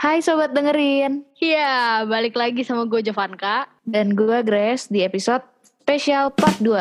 Hai sobat dengerin. Iya, balik lagi sama gue Jovanka. Dan gue Grace di episode spesial part 2.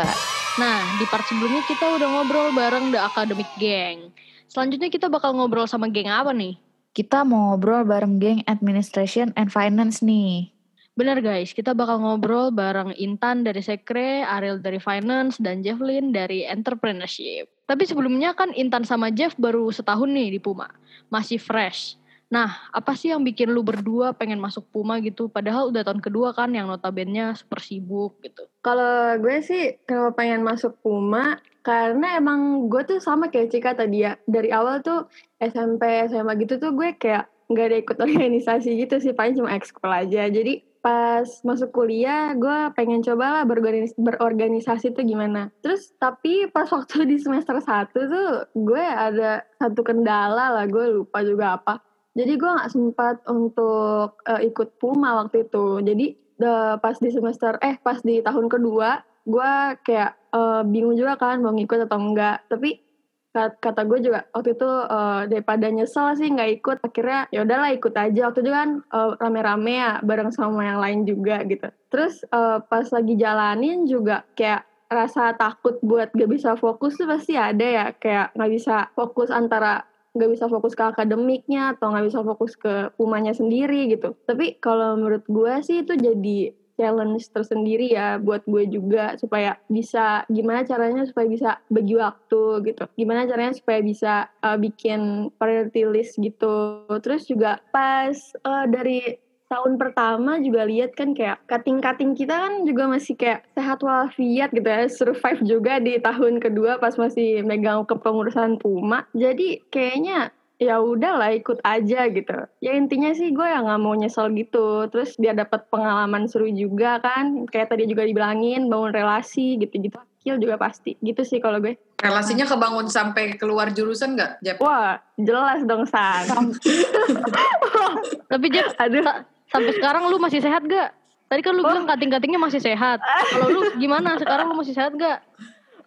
Nah, di part sebelumnya kita udah ngobrol bareng The Academic Gang. Selanjutnya kita bakal ngobrol sama geng apa nih? Kita mau ngobrol bareng geng Administration and Finance nih. Bener guys, kita bakal ngobrol bareng Intan dari Sekre, Ariel dari Finance, dan Jefflin dari Entrepreneurship. Tapi sebelumnya kan Intan sama Jeff baru setahun nih di Puma. Masih fresh. Nah, apa sih yang bikin lu berdua pengen masuk Puma gitu? Padahal udah tahun kedua kan yang notabene super sibuk gitu. Kalau gue sih kenapa pengen masuk Puma karena emang gue tuh sama kayak Cika tadi ya. Dari awal tuh SMP, SMA gitu tuh gue kayak nggak ada ikut organisasi gitu sih, paling cuma ekskul aja. Jadi pas masuk kuliah gue pengen coba lah berorganis berorganisasi tuh gimana. Terus tapi pas waktu di semester 1 tuh gue ada satu kendala lah, gue lupa juga apa jadi gue nggak sempat untuk uh, ikut Puma waktu itu. Jadi the, pas di semester eh pas di tahun kedua gue kayak uh, bingung juga kan mau ngikut atau enggak tapi kata gue juga waktu itu uh, daripada nyesel sih nggak ikut akhirnya ya udahlah ikut aja. Waktu itu kan uh, rame-rame ya bareng sama yang lain juga gitu. Terus uh, pas lagi jalanin juga kayak rasa takut buat gak bisa fokus tuh pasti ada ya. Kayak nggak bisa fokus antara nggak bisa fokus ke akademiknya atau nggak bisa fokus ke umanya sendiri gitu. Tapi kalau menurut gue sih itu jadi challenge tersendiri ya buat gue juga supaya bisa gimana caranya supaya bisa bagi waktu gitu gimana caranya supaya bisa uh, bikin priority list gitu terus juga pas uh, dari tahun pertama juga lihat kan kayak cutting-cutting kita kan juga masih kayak sehat walafiat gitu ya survive juga di tahun kedua pas masih megang kepengurusan Puma. Jadi kayaknya ya udahlah ikut aja gitu. Ya intinya sih gue yang nggak mau nyesel gitu. Terus biar dapat pengalaman seru juga kan. Kayak tadi juga dibilangin bangun relasi gitu-gitu. Skill juga pasti. Gitu sih kalau gue. Relasinya kebangun sampai keluar jurusan nggak Jep? Wah jelas dong San. Tapi Jep aduh sampai sekarang lu masih sehat gak? Tadi kan lu oh. bilang kating-katingnya masih sehat. Kalau lu gimana? Sekarang lu masih sehat gak?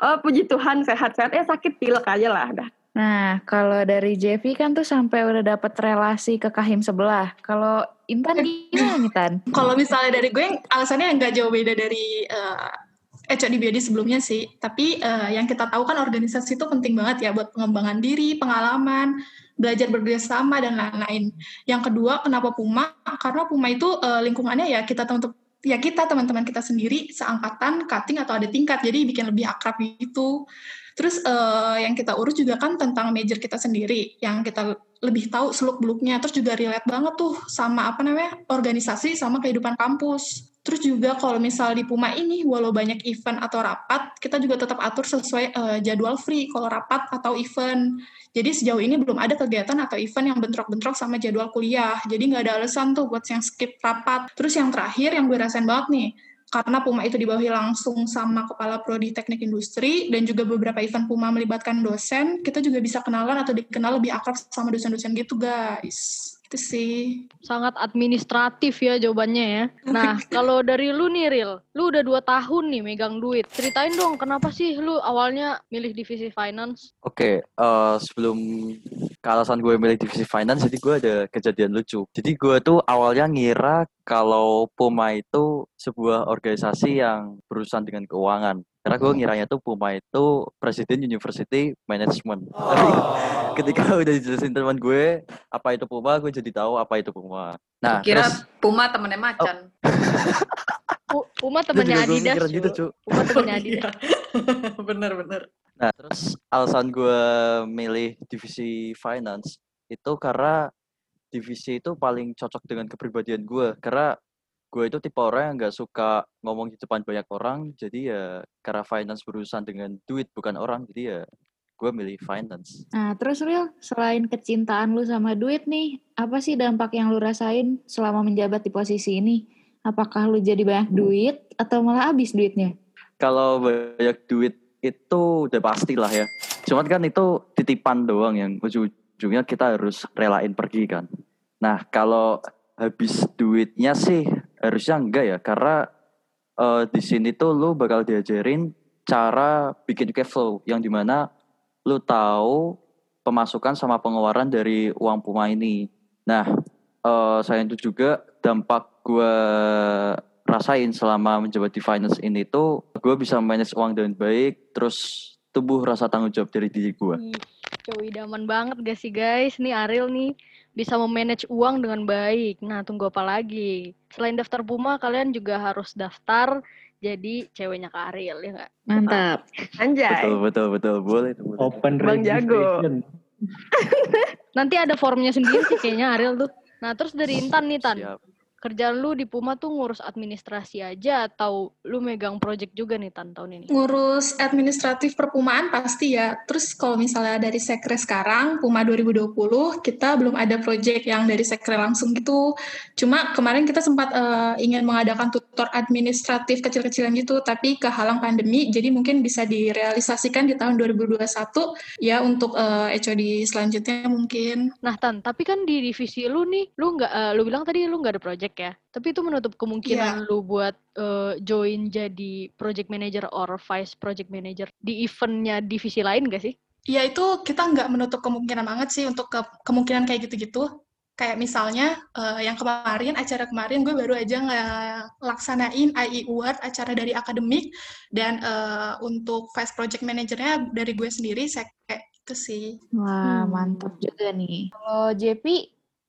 Oh puji Tuhan sehat-sehat. Ya sakit pilek aja lah dah. Nah, kalau dari Jeffy kan tuh sampai udah dapet relasi ke kahim sebelah. Kalau Intan gimana Intan? Kalau misalnya dari gue, alasannya nggak jauh beda dari uh, Eco di Biodi sebelumnya sih. Tapi uh, yang kita tahu kan organisasi itu penting banget ya buat pengembangan diri, pengalaman, belajar bekerjasama dan lain-lain. Yang kedua, kenapa Puma? Karena Puma itu uh, lingkungannya ya kita untuk ya kita teman-teman kita sendiri seangkatan, cutting atau ada tingkat, jadi bikin lebih akrab gitu. Terus uh, yang kita urus juga kan tentang major kita sendiri, yang kita lebih tahu seluk beluknya. Terus juga relate banget tuh sama apa namanya organisasi sama kehidupan kampus. Terus juga kalau misal di Puma ini, walau banyak event atau rapat, kita juga tetap atur sesuai uh, jadwal free kalau rapat atau event. Jadi sejauh ini belum ada kegiatan atau event yang bentrok-bentrok sama jadwal kuliah. Jadi nggak ada alasan tuh buat yang skip rapat. Terus yang terakhir yang gue rasain banget nih, karena Puma itu dibawahi langsung sama kepala prodi teknik industri dan juga beberapa event Puma melibatkan dosen, kita juga bisa kenalan atau dikenal lebih akrab sama dosen-dosen gitu guys itu sih. Sangat administratif ya jawabannya ya. Nah kalau dari lu nih Ril lu udah dua tahun nih megang duit. Ceritain dong kenapa sih lu awalnya milih divisi finance? Oke okay, uh, eh, sebelum kealasan gue milih divisi finance jadi gue ada kejadian lucu. Jadi gue tuh awalnya ngira kalau Puma itu sebuah organisasi yang berurusan dengan keuangan karena gue ngiranya tuh Puma itu Presiden University Management. Oh. Tapi ketika udah dijelasin teman gue apa itu Puma, gue jadi tahu apa itu Puma. Nah, kira terus, Puma temennya Macan. Oh. Puma temennya Adidas. Gitu, cu. Puma temennya Adidas. Bener-bener. nah, terus alasan gue milih divisi finance itu karena divisi itu paling cocok dengan kepribadian gue. Karena gue itu tipe orang yang nggak suka ngomong di depan banyak orang jadi ya karena finance berurusan dengan duit bukan orang jadi ya gue milih finance. Nah terus real selain kecintaan lu sama duit nih apa sih dampak yang lu rasain selama menjabat di posisi ini? Apakah lu jadi banyak duit atau malah habis duitnya? Kalau banyak duit itu udah pasti lah ya. Cuman kan itu titipan doang yang ujung-ujungnya kita harus relain pergi kan. Nah kalau habis duitnya sih harusnya enggak ya karena uh, di sini tuh lu bakal diajarin cara bikin cash flow yang di mana lu tahu pemasukan sama pengeluaran dari uang Puma ini. Nah, eh selain itu juga dampak gue rasain selama menjabat di finance ini tuh gue bisa manage uang dengan baik terus tumbuh rasa tanggung jawab dari diri gue Ih, Cowok idaman banget gak sih guys? Nih Ariel nih bisa memanage uang dengan baik. Nah tunggu apa lagi? Selain daftar Puma, kalian juga harus daftar jadi ceweknya Kak Ariel ya nggak? Mantap. Anjay. betul betul betul boleh boleh Open Bang Jago. Nanti ada formnya sendiri sih kayaknya Ariel tuh. Nah terus dari Intan nih Tan, Siap. Kerjaan lu di Puma tuh ngurus administrasi aja atau lu megang project juga nih Tan tahun ini? Ngurus administratif perpumaan pasti ya. Terus kalau misalnya dari sekre sekarang, Puma 2020, kita belum ada project yang dari sekre langsung gitu. Cuma kemarin kita sempat eh, ingin mengadakan tutor administratif kecil-kecilan gitu, tapi kehalang pandemi, jadi mungkin bisa direalisasikan di tahun 2021 ya untuk eh, HOD selanjutnya mungkin. Nah Tan, tapi kan di divisi lu nih, lu nggak, eh, lu bilang tadi lu nggak ada project ya? Tapi itu menutup kemungkinan lu buat eh, join jadi project manager or vice project manager di eventnya divisi lain gak sih? Ya itu kita nggak menutup kemungkinan banget sih untuk ke- kemungkinan kayak gitu-gitu. Kayak misalnya eh, yang kemarin, acara kemarin gue baru aja ngelaksanain IE Award, acara dari akademik, dan eh, untuk Vice Project Manager-nya dari gue sendiri, saya kayak gitu sih. Wah, Hmm. mantap juga nih. Kalau JP,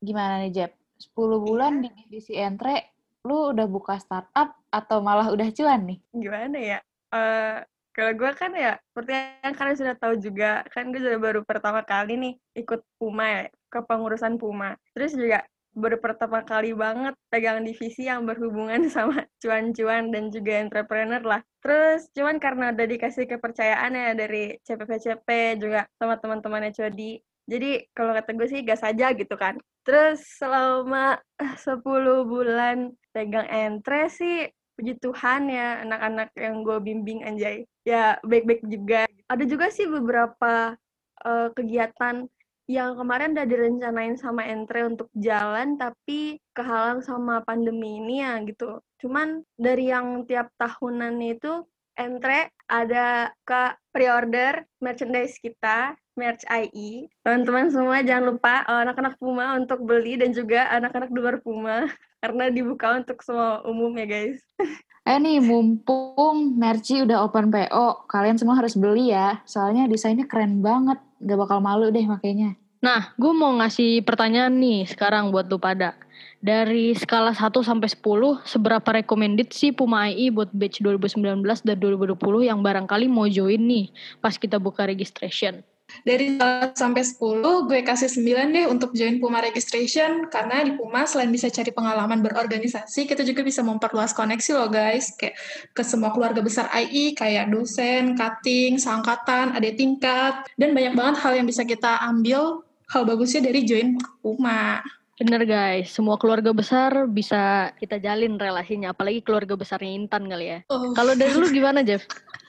gimana nih Jep? 10 bulan di divisi Entre, lu udah buka startup atau malah udah cuan nih? Gimana ya? Eh kalau gue kan ya, seperti yang kalian sudah tahu juga, kan gue juga baru pertama kali nih ikut Puma ya, kepengurusan Puma. Terus juga baru pertama kali banget pegang divisi yang berhubungan sama cuan-cuan dan juga entrepreneur lah. Terus cuman karena udah dikasih kepercayaan ya dari CPPCP juga sama teman-teman HOD. Jadi kalau kata gue sih gas aja gitu kan. Terus selama eh, 10 bulan pegang entre sih puji Tuhan ya anak-anak yang gue bimbing anjay. Ya baik-baik juga. Ada juga sih beberapa eh, kegiatan yang kemarin udah direncanain sama Entre untuk jalan tapi kehalang sama pandemi ini ya gitu. Cuman dari yang tiap tahunan itu Entre ada ke pre-order merchandise kita merch IE teman-teman semua jangan lupa eh, anak-anak Puma untuk beli dan juga anak-anak di luar Puma karena dibuka untuk semua umum ya guys Eh nih, mumpung Merci udah open PO, kalian semua harus beli ya. Soalnya desainnya keren banget. Gak bakal malu deh makainya. Nah, gue mau ngasih pertanyaan nih sekarang buat lu pada. Dari skala 1 sampai 10, seberapa recommended sih Puma AI buat batch 2019 dan 2020 yang barangkali mau join nih pas kita buka registration? Dari 1 sampai 10, gue kasih 9 deh untuk join Puma Registration, karena di Puma selain bisa cari pengalaman berorganisasi, kita juga bisa memperluas koneksi loh guys, kayak ke semua keluarga besar IE, kayak dosen, cutting, seangkatan, adik tingkat, dan banyak banget hal yang bisa kita ambil, hal bagusnya dari join Puma. Bener guys, semua keluarga besar bisa kita jalin relasinya, apalagi keluarga besarnya Intan kali ya. Oh. Kalau dari lu gimana Jeff?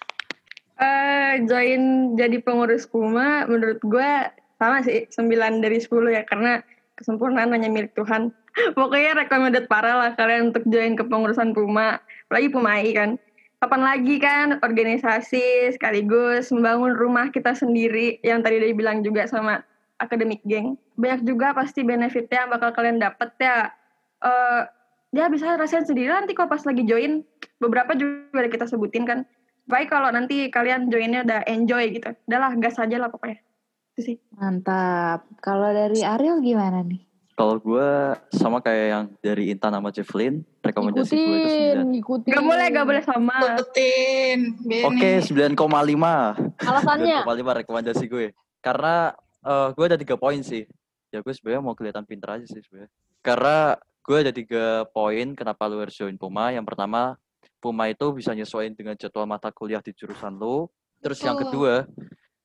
Eh, join jadi pengurus Puma menurut gue sama sih 9 dari 10 ya karena kesempurnaan hanya milik Tuhan. Pokoknya recommended parah lah kalian untuk join ke pengurusan Puma, apalagi Puma AI kan. Kapan lagi kan organisasi sekaligus membangun rumah kita sendiri yang tadi udah dibilang juga sama akademik geng. Banyak juga pasti benefitnya bakal kalian dapet ya. Eh, ya bisa rasain sendiri nanti kalau pas lagi join. Beberapa juga kita sebutin kan baik kalau nanti kalian joinnya udah enjoy gitu. Udahlah gas aja lah pokoknya. Itu sih. Mantap. Kalau dari Ariel gimana nih? Kalau gue sama kayak yang dari Intan sama Jevelyn, rekomendasi gue itu Ikutin, 9. ikutin. Gak boleh, gak boleh sama. Ikutin. Oke, 9,5. Alasannya? 9,5 rekomendasi gue. Karena eh, gue ada tiga poin sih. Ya gue sebenarnya mau kelihatan pinter aja sih sebenarnya. Karena gue ada tiga poin kenapa lu harus join Puma. Yang pertama, Puma itu bisa nyesuaiin dengan jadwal mata kuliah di jurusan lu. Terus yang kedua,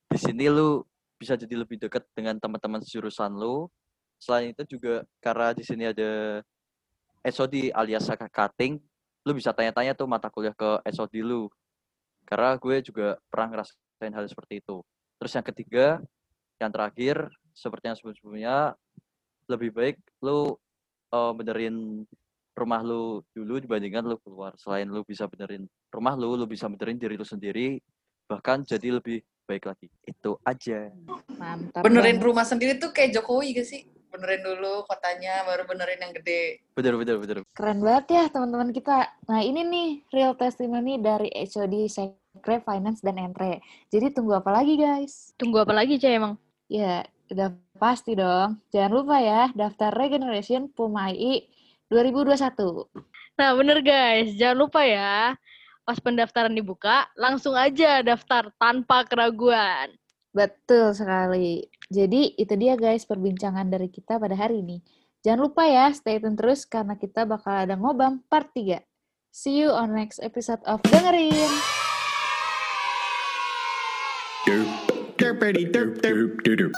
di sini lu bisa jadi lebih dekat dengan teman-teman jurusan lu. Selain itu juga karena di sini ada SOD alias kakak cutting, lu bisa tanya-tanya tuh mata kuliah ke SOD lu. Karena gue juga pernah ngerasain hal seperti itu. Terus yang ketiga, yang terakhir, seperti yang sebelum-sebelumnya, lebih baik lu eh, benerin rumah lu dulu dibandingkan lu keluar. Selain lu bisa benerin rumah lu, lu bisa benerin diri lu sendiri, bahkan jadi lebih baik lagi. Itu aja. Mantap. Benerin banget. rumah sendiri tuh kayak Jokowi gak sih? benerin dulu kotanya, baru benerin yang gede. Bener, bener, bener. Keren banget ya teman-teman kita. Nah ini nih real testimony dari HOD Sekre Finance dan Entre. Jadi tunggu apa lagi guys? Tunggu apa lagi, Cek, emang? Ya, udah pasti dong. Jangan lupa ya, daftar Regeneration Puma II 2021. Nah, bener guys. Jangan lupa ya, pas pendaftaran dibuka, langsung aja daftar tanpa keraguan. Betul sekali. Jadi itu dia guys perbincangan dari kita pada hari ini. Jangan lupa ya, stay tune terus karena kita bakal ada ngobam part 3. See you on next episode of Dengerin. Derp, derp, derp, derp, derp.